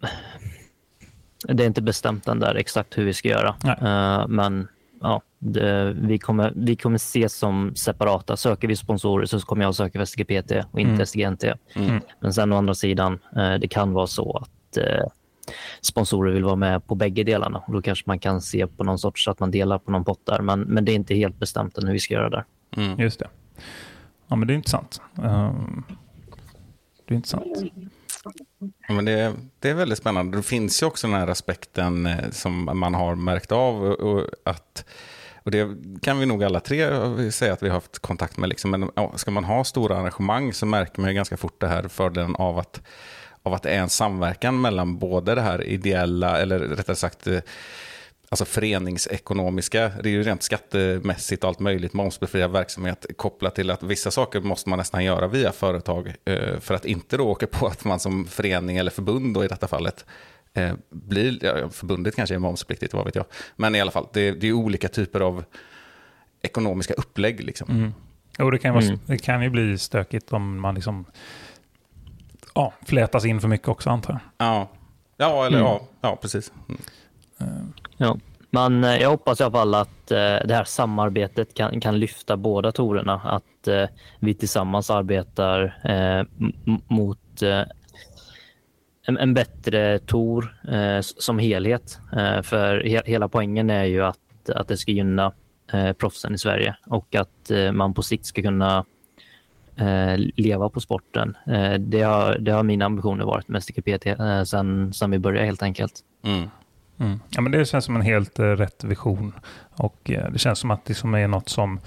det är inte bestämt än där exakt hur vi ska göra. Uh, men ja, det, vi, kommer, vi kommer ses som separata. Söker vi sponsorer så kommer jag söka för STGPT och inte mm. STGNT. Mm. Men sen å andra sidan, uh, det kan vara så att uh, sponsorer vill vara med på bägge delarna. Och då kanske man kan se på någon sorts att man delar på någon pott där. Men, men det är inte helt bestämt än hur vi ska göra där. Mm. Just det. Ja, men det är intressant. Ehm, det är intressant. Ja, men det, det är väldigt spännande. Det finns ju också den här aspekten eh, som man har märkt av. Och, att, och det kan vi nog alla tre säga att vi har haft kontakt med. Liksom. Men ja, ska man ha stora arrangemang så märker man ju ganska fort det här fördelen av att, av att det är en samverkan mellan både det här ideella, eller rättare sagt eh, alltså föreningsekonomiska, det är ju rent skattemässigt och allt möjligt, momsbefriad verksamhet kopplat till att vissa saker måste man nästan göra via företag eh, för att inte då åka på att man som förening eller förbund då i detta fallet eh, blir, ja, förbundet kanske är momspliktigt, vad vet jag, men i alla fall, det, det är olika typer av ekonomiska upplägg liksom. Mm. Jo, det kan, vara, mm. det kan ju bli stökigt om man liksom ja, flätas in för mycket också antar jag. Ja, ja eller mm. ja, ja, precis. Ja. Men eh, jag hoppas i alla fall att eh, det här samarbetet kan, kan lyfta båda torerna. Att eh, vi tillsammans arbetar mot en, en bättre tor som helhet. För he, hela poängen är ju att, att det ska gynna proffsen i Sverige och att man på sikt ska kunna leva på sporten. det, har, det har mina ambitioner varit med STKPT sen, sen vi började helt enkelt. Mm. Mm. Ja, men det känns som en helt uh, rätt vision. Och uh, Det känns som att det som är något som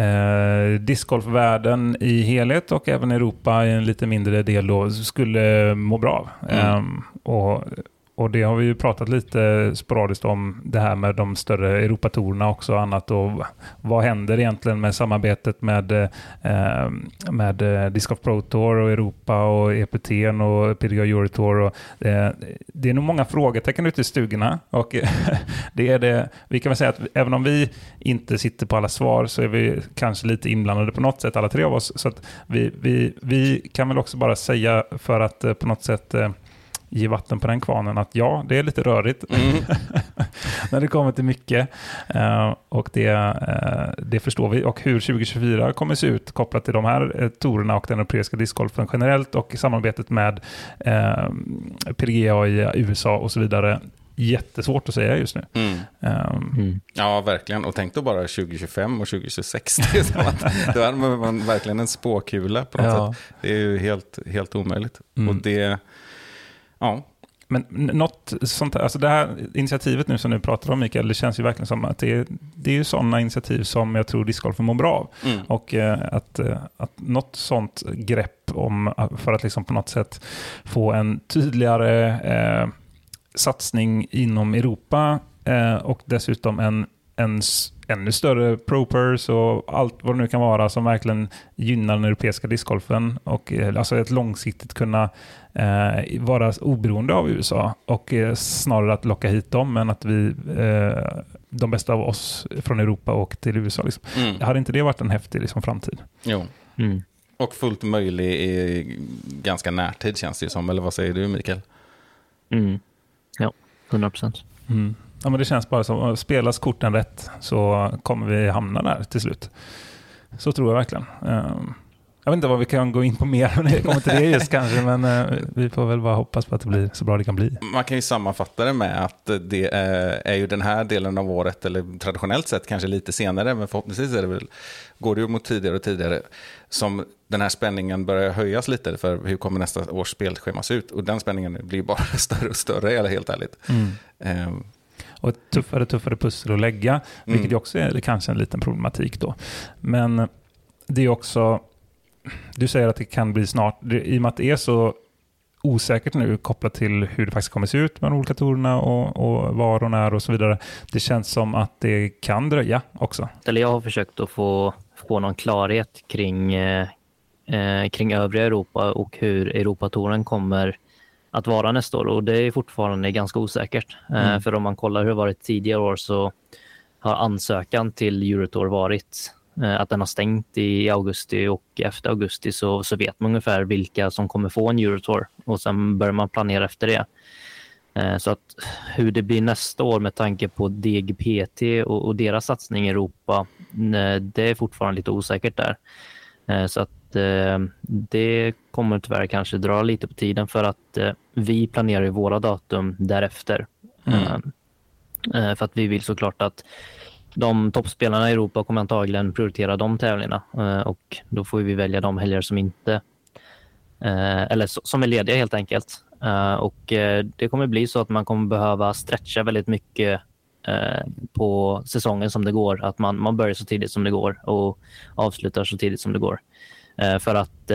uh, discgolfvärlden i helhet och även Europa i en lite mindre del då skulle må bra av. Mm. Um, och och det har vi ju pratat lite sporadiskt om det här med de större Europatorerna också och annat. Och vad händer egentligen med samarbetet med, eh, med eh, Disc of Pro Tour och Europa och EPT och PDA Eurotour. Och, eh, det är nog många frågetecken ute i stugorna. Och det är det, vi kan väl säga att även om vi inte sitter på alla svar så är vi kanske lite inblandade på något sätt alla tre av oss. Så att vi, vi, vi kan väl också bara säga för att eh, på något sätt eh, ge vatten på den kvarnen att ja, det är lite rörigt mm. när det kommer till mycket. Uh, och det, uh, det förstår vi. Och hur 2024 kommer se ut kopplat till de här uh, torerna och den europeiska discgolfen generellt och samarbetet med uh, PDGA i USA och så vidare jättesvårt att säga just nu. Mm. Ehm, Mm. Ja, verkligen. Och tänk då bara 2025 och 2026. Det är som att, då hade man verkligen en spåkula på något Ja. sätt. Det är ju helt, helt omöjligt. Mm. Och det, ja, Men något sånt här, alltså det här initiativet nu som du pratar om Mikael, det känns ju verkligen som att det är, det är ju sådana initiativ som jag tror discgolfen mår bra av. mm. Och eh, att, eh, att något sånt grepp om, för att liksom på något sätt få en tydligare eh, satsning inom Europa eh, och dessutom en, en ännu större propers och allt vad det nu kan vara som verkligen gynnar den europeiska discgolfen och eh, alltså ett långsiktigt kunna eh, vara oberoende av USA och eh, snarare att locka hit dem än att vi, eh, de bästa av oss från Europa åker till USA. Liksom. Mm. Hade inte det varit en häftig liksom, framtid? Jo. Mm. Och fullt möjlig i ganska närtid känns det ju som. Eller vad säger du Mikael? Mm. Ja, 100 procent. Ja, men det känns bara som spelas korten rätt så kommer vi hamna där till slut. Så tror jag verkligen. Ehm, Jag vet inte vad vi kan gå in på mer när det kommer till det just kanske, men eh, vi får väl bara hoppas på att det blir så bra det kan bli. Man kan ju sammanfatta det med att det är, är ju den här delen av året, eller traditionellt sett kanske lite senare, men förhoppningsvis är det väl, går det ju mot tidigare och tidigare, som den här spänningen börjar höjas lite för hur kommer nästa års spelschema se ut. Och den spänningen blir bara större och större, eller helt ärligt. Ehm, Och ett tuffare tuffare pussel att lägga, vilket Mm. också är kanske en liten problematik då. Men det är också, du säger att det kan bli snart, det, i och med att det är så osäkert nu kopplat till hur det faktiskt kommer se ut med de olika torerna och, och var och när och så vidare. Det känns som att det kan dröja också. Eller jag har försökt att få, få någon klarhet kring, eh, eh, kring övriga Europa och hur Europatouren kommer att vara nästa år. Och det är fortfarande ganska osäkert. Eh, Mm. För om man kollar hur det varit tidigare år så har ansökan till Eurotour varit eh, att den har stängt i augusti och efter augusti så, så vet man ungefär vilka som kommer få en Eurotour och sen börjar man planera efter det. Eh, Så att hur det blir nästa år med tanke på DGPT och, och deras satsning i Europa, nej, det är fortfarande lite osäkert där. Eh, Så att eh, det kommer tyvärr kanske dra lite på tiden för att eh, vi planerar våra datum därefter. Mm. Eh, eh, För att vi vill såklart att de toppspelarna i Europa kommer antagligen prioritera de tävlingarna eh, och då får vi välja de helger som inte eh, eller som är lediga helt enkelt. Eh, och det kommer bli så att man kommer behöva stretcha väldigt mycket på säsongen som det går. Att man, man börjar så tidigt som det går och avslutar så tidigt som det går. För att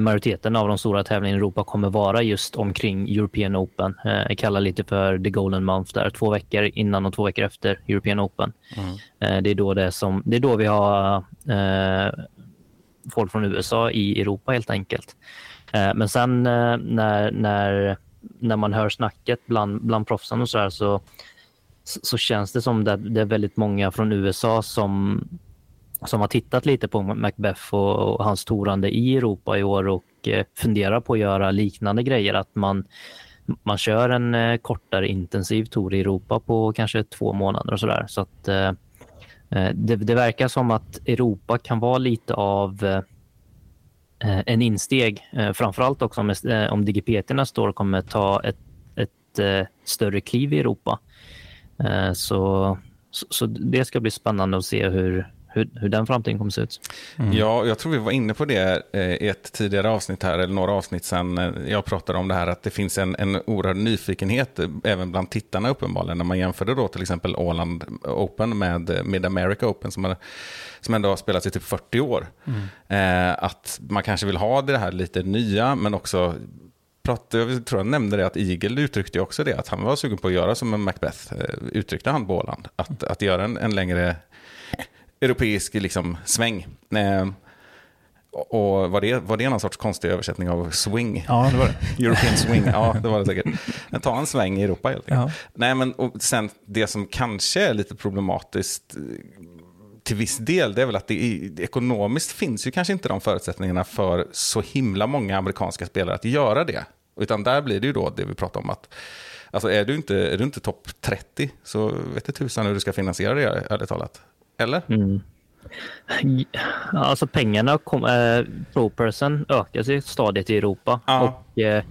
majoriteten av de stora tävlingarna i Europa kommer vara just omkring European Open. Eh, Jag kallar lite för the golden month där, två veckor innan och två veckor efter European Open. Eh, Det är då, det som, det är då vi har eh, folk från USA i Europa helt enkelt. Eh, Men sen eh, när, när, när man hör snacket bland, bland proffsen och så här så, så känns det som det, det är väldigt många från USA som, som har tittat lite på Macbeth och, och hans torande i Europa i år och eh, funderar på att göra liknande grejer. Att man, man kör en eh, kortare intensiv tour i Europa på kanske två månader och sådär. Så att eh, eh det, det verkar som att Europa kan vara lite av eh, eh en insteg. Eh, framförallt också om, om DGPT nästa år kommer ta ett, ett större kliv i Europa. Så, så, så det ska bli spännande att se hur, hur, hur den framtiden kommer se ut. Ja, jag tror vi var inne på det eh, i ett tidigare avsnitt här, eller några avsnitt sedan. eh, Jag pratade om det här att det finns en, en oerhörd nyfikenhet eh, även bland tittarna uppenbarligen. När man jämförde då till exempel Åland Open med Mid America Open som, har, som ändå har spelats i typ 40 år. Eh, att man kanske vill ha det här lite nya, men också pratade, jag tror jag nämnde det, att Eagle uttryckte också det, att han var sugen på att göra som en Macbeth, uttryckte han på Åland. Att, att göra en, en längre europeisk liksom, sväng. Eh, och var det, var det någon sorts konstig översättning av swing? Ja, det var det. European swing, ja det var det säkert. Men ta en sväng i Europa helt enkelt. Ja. Nej, men och sen det som kanske är lite problematiskt eh, till viss del, det är väl att det, ekonomiskt finns ju kanske inte de förutsättningarna för så himla många amerikanska spelare att göra det. Utan där blir det ju då det vi pratar om att Alltså är du inte, är du inte topp 30 så vet du tusan hur du ska finansiera det, ärligt talat. Eller? Mm. Alltså pengarna, kom, eh, pro person ökas i stadiet i Europa Ja. och eh,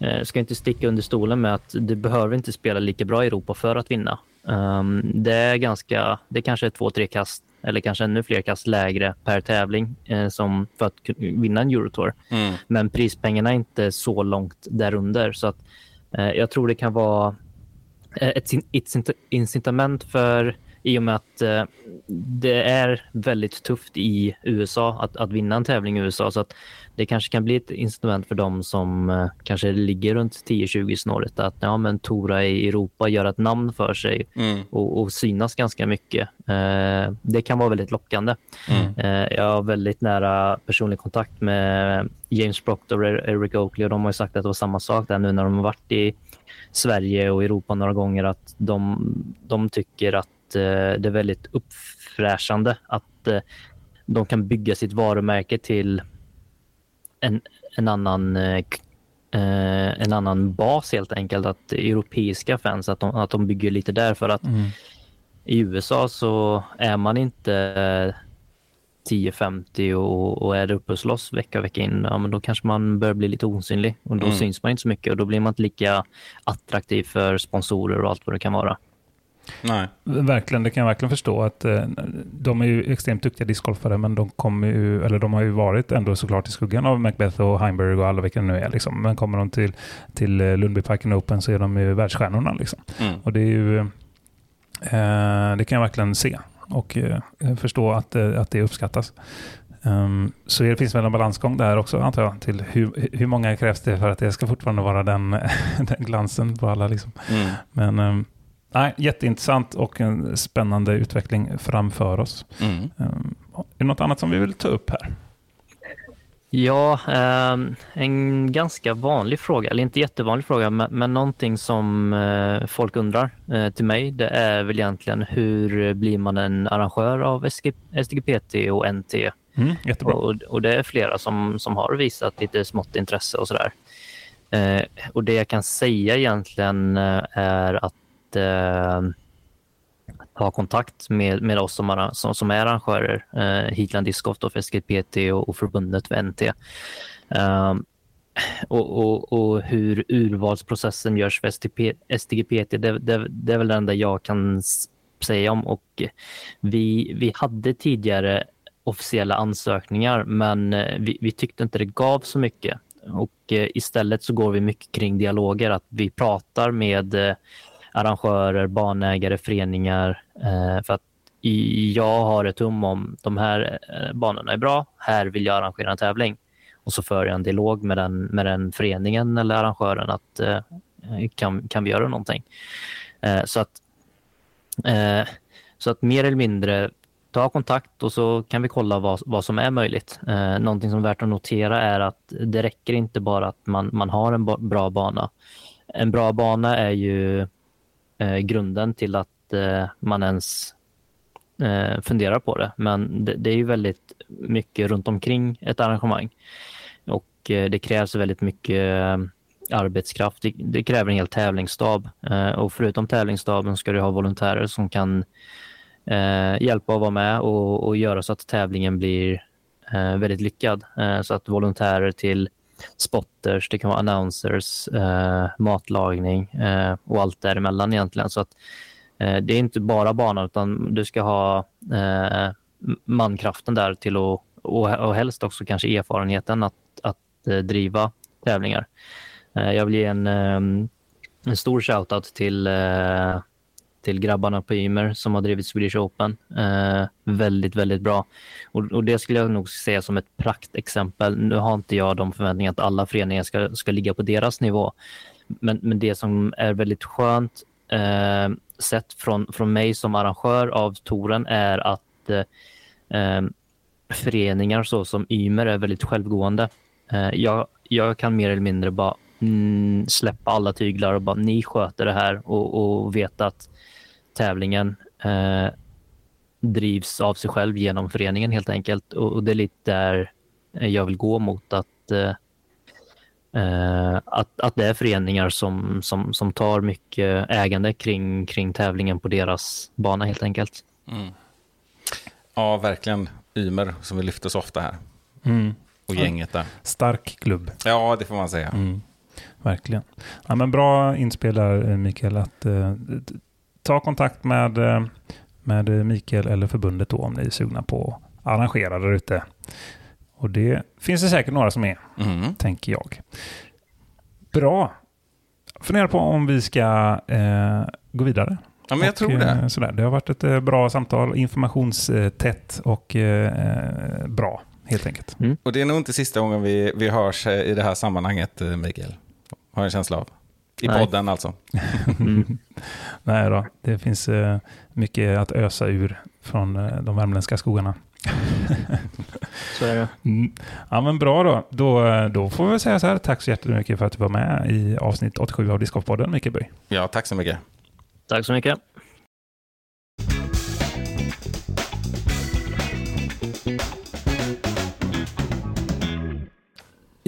eh, ska inte sticka under stolen med att du behöver inte spela lika bra i Europa för att vinna. Um, det är ganska, det kanske är två, tre kast eller kanske ännu fler kast lägre per tävling eh, som för att vinna en Eurotour. Mm. Men prispengarna är inte så långt därunder så att eh, jag tror det kan vara eh, ett, ett incitament för i och med att eh, det är väldigt tufft i USA att, att vinna en tävling i USA. Så att det kanske kan bli ett instrument för dem som eh, kanske ligger runt 10-20 snåret att ja, men Tora i Europa gör ett namn för sig Mm. och, och synas ganska mycket. Eh, det kan vara väldigt lockande. Mm. Eh, jag har väldigt nära personlig kontakt med James Proctor och Eric Oakley och de har ju sagt att det var samma sak där nu när de har varit i Sverige och Europa några gånger att de, de tycker att det är väldigt uppfräschande att eh, de kan bygga sitt varumärke till en, en annan eh, eh, en annan bas helt enkelt. Att europeiska fans, att de, att de bygger lite där för att Mm. i USA så är man inte eh, 10-50 och, och är uppe och slåss vecka vecka in, ja, men då kanske man börjar bli lite osynlig och då Mm. syns man inte så mycket och då blir man inte lika attraktiv för sponsorer och allt vad det kan vara. Nej. Verkligen, det kan jag verkligen förstå. att eh, De är ju extremt duktiga discgolfare, men de, kommer ju, eller de har ju varit ändå såklart i skuggan av Macbeth och Heimberg och alla vilka det nu är. Liksom. Men kommer de till, till eh, Lundbyparken Open så är de ju världsstjärnorna. Liksom. Mm. Och det är ju... Eh, det kan jag verkligen se och eh, förstå att, eh, att det uppskattas. Um, så det finns väl en balansgång där också antar jag. Till hur, hur många krävs det för att det ska fortfarande vara den, den glansen på alla. Liksom. Mm. Men um, nej, jätteintressant och en spännande utveckling framför oss. Mm. Um, är det något annat som vi vill ta upp här? Ja, ehm, en ganska vanlig fråga, eller inte jättevanlig fråga, men, någonting som eh, folk undrar eh, till mig, det är väl egentligen hur blir man en arrangör av SDGPT och NT? Mm, jättebra. Och, och det är flera som, som har visat lite smått intresse och sådär. Eh, och det jag kan säga egentligen är att eh, ta kontakt med, med oss som, arra- som, som är arrangörer, eh, Heatland Discgolf och för SGPT och, och förbundet för NT. Eh, och, och, och hur urvalsprocessen görs för STP, det, det, det är väl det enda jag kan säga om. Och vi, vi hade tidigare officiella ansökningar, men eh, vi, vi tyckte inte det gav så mycket. Och eh, istället så går vi mycket kring dialoger, att vi pratar med eh, arrangörer, banägare, föreningar. Eh, för att jag har ett hum om de här eh, banorna är bra, här vill jag arrangera en tävling. Och så för jag en dialog med den, med den föreningen eller arrangören att eh, kan, kan vi göra någonting? Så att så att mer eller mindre ta kontakt och så kan vi kolla vad, vad som är möjligt. Eh, någonting som är värt att notera är att det räcker inte bara att man, man har en bra bana. En bra bana är ju eh, grunden till att eh, man ens eh, funderar på det. Men det, det är ju väldigt mycket runt omkring ett arrangemang. Och eh, det krävs väldigt mycket eh, arbetskraft. Det, det kräver en hel tävlingsstab. Eh, och förutom tävlingsstaben ska du ha volontärer som kan eh, hjälpa och vara med och, och göra så att tävlingen blir eh, väldigt lyckad. Eh, så att volontärer till spotters, det kan vara announcers, eh, matlagning eh, och allt däremellan egentligen. Så att eh, det är inte bara banan utan du ska ha eh, mankraften där till att och, och helst också kanske erfarenheten att, att eh, driva tävlingar. Eh, jag vill ge en, eh, en stor shoutout till, eh, till grabbarna på Ymer som har drivit Swedish Open. Eh, väldigt, väldigt bra. Och, och det skulle jag nog säga som ett praktexempel. Nu har inte jag de förväntningar att alla föreningar ska, ska ligga på deras nivå. Men, men det som är väldigt skönt eh, sett från, från mig som arrangör av touren är att eh, eh, föreningar så som Ymer är väldigt självgående. Eh, jag, jag kan mer eller mindre bara mm, släppa alla tyglar och bara ni sköter det här och, och veta att tävlingen eh, drivs av sig själv genom föreningen helt enkelt. Och, och det är lite där jag vill gå mot att eh, eh, att, att det är föreningar som, som, som tar mycket ägande kring, kring tävlingen på deras bana helt enkelt. Mm. Ja, verkligen. Ymer, som vi lyfter så ofta här. Mm. Och gänget där. Stark klubb. Ja, det får man säga. Mm. Verkligen. Ja, men bra inspel där eh, Mikael. Att, eh, ta kontakt med, eh, med Mikael eller förbundet då om ni är sugna på att arrangera där ute. Och det finns det säkert några som är, Mm. tänker jag. Bra. Funderar på om vi ska eh, gå vidare. Ja, men jag Och, tror det. eh, Sådär. Det har varit ett eh, bra samtal, informationstätt och eh, bra helt enkelt. Och det är nog inte sista gången vi, vi hörs i det här sammanhanget, Mikael. Har jag en känsla av. I Nej. podden alltså. Mm. Nej då, det finns eh, mycket att ösa ur från eh, de värmländska skogarna. Så är det. Mm. Ja men bra då. då. eh, Då får vi säga så här, tack så jättemycket för att du var med i avsnitt 87 av Discgolfpodden, Mikael Böj. Ja, tack så mycket. Tack så mycket.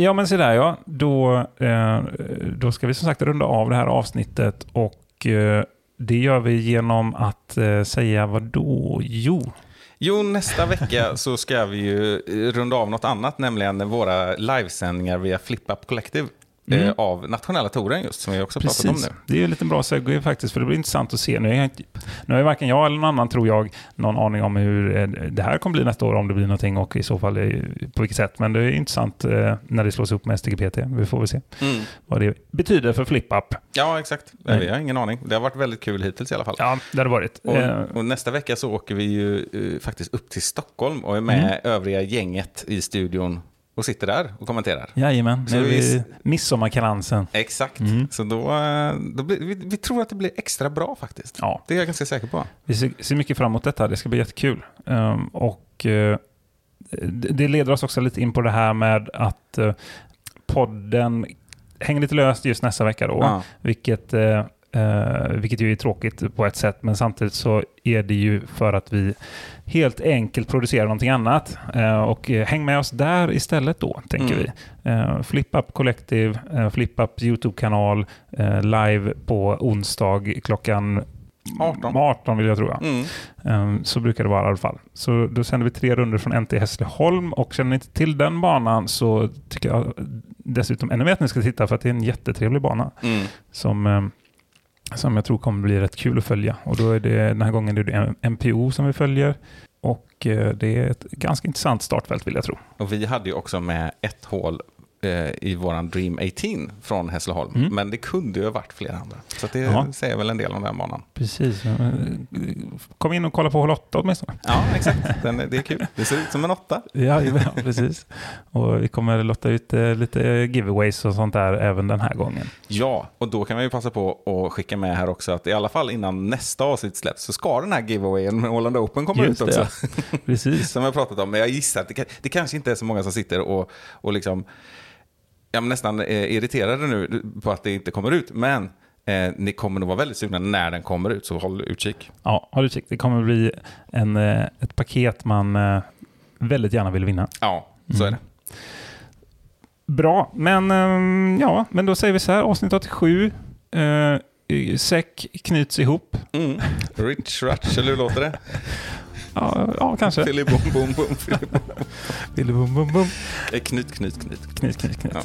Ja men se där ja, då, eh, då ska vi som sagt runda av det här avsnittet och eh, det gör vi genom att eh, säga vad då? Jo, Jo, nästa vecka så ska vi ju runda av något annat, nämligen våra livesändningar via FlipUp Collective. Mm. Eh, av nationella touren just, som vi också pratat om Precis. nu. Det är en liten bra segway faktiskt, för det blir intressant att se. Nu, är nu har ju varken jag eller någon annan, tror jag, någon aning om hur eh, det här kommer bli nästa år, om det blir någonting och i så fall eh, på vilket sätt. Men det är intressant eh, när det slås upp med STGPT. Vi får väl se Mm. vad det betyder för FlipUp. Ja, exakt. Nej. Vi har ingen aning. Det har varit väldigt kul hittills i alla fall. Ja, det har det varit. Och, och nästa vecka så åker vi ju faktiskt upp till Stockholm och är med Mm. övriga gänget i studion och sitter där och kommenterar. Jajamän, Så nu är vi- midsommarkalansen. Exakt. Mm. Så då, då blir, vi, vi tror att det blir extra bra faktiskt. Ja, Det är jag ganska säker på. vi ser, ser mycket fram emot detta. Det ska bli jättekul. Ehm, och eh, det leder oss också lite in på det här med att eh, podden hänger lite löst just nästa vecka då. Ja. Vilket, eh, eh, vilket ju är tråkigt på ett sätt, men samtidigt så är det ju för att vi helt enkelt producerar någonting annat. Eh, och eh, häng med oss där istället då, tänker Mm. vi. Eh, Flip Up Collective, eh, Flip Up YouTube-kanal, eh, live på onsdag klockan 18. 18 vill jag tro. Mm. Ehm, Så brukar det vara i alla fall. Så då sänder vi tre runder från NT Hässleholm och känner ni inte till den banan så tycker jag dessutom ännu mer att ni ska titta för att det är en jättetrevlig bana Mm. som, ehm, som jag tror kommer bli rätt kul att följa. Och då är det den här gången är det MPO som vi följer och eh, det är ett ganska intressant startfält vill jag tro. Och vi hade ju också med ett hål eh, i våran Dream 18 från Hässleholm. Mm. Men det kunde ju ha varit flera andra. Så det Ja. säger väl en del om den banan. Precis. Kom in och kolla på hål 8 åtminstone. Ja, exakt. Den, det är kul. Det ser ut som en åtta. Ja, ja, precis. Och vi kommer lotta ut eh, lite giveaways och sånt där även den här gången. Ja, och då kan vi passa på att skicka med här också att i alla fall innan nästa avsnitt släpps så ska den här giveawayen med Holland Open komma Just ut det, också. Precis. Som jag pratat om. Men jag gissar att det, det kanske inte är så många som sitter och, och liksom, ja, men nästan är irriterade nu på att det inte kommer ut. Men eh, ni kommer nog vara väldigt sugna när den kommer ut, så håll utkik. Ja, håll utkik. Det kommer bli en, eh, ett paket man eh, väldigt gärna vill vinna. Ja, så är det. Bra, men ehm, ja, men då säger vi så här, avsnitt 87. Eh, säck knyts ihop. Mm. Rich Ratch, eller hur låter det? Ja, ja kanske. Filly bom bom bom. Filly bom. Bili bum bum bum. Eh, Knyt, knyt, knyt. Knyt, knyt, knyt.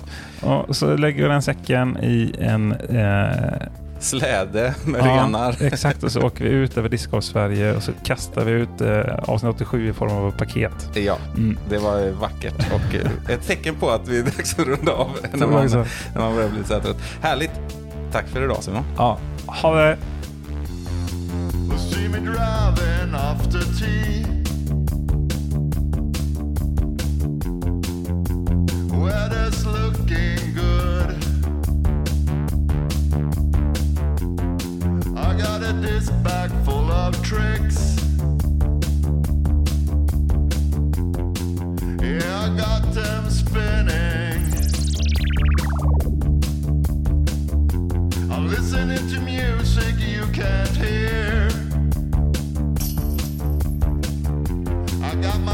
Ja. Och så lägger vi den säcken i en... Eh, Släde med ja, renar. Exakt, och så åker vi ut över Discgolf Sverige och så kastar vi ut eh, avsnitt 87 i form av ett paket. Ja, Mm. det var vackert och eh, ett tecken på att vi är dags att runda av när man, när man börjar bli så här trött. Härligt. Tack för idag Simon. Ja, ha det! Me driving after tea. Weather's looking good. I got a disc bag full of tricks. Yeah, I got them spinning. I'm listening to music you can't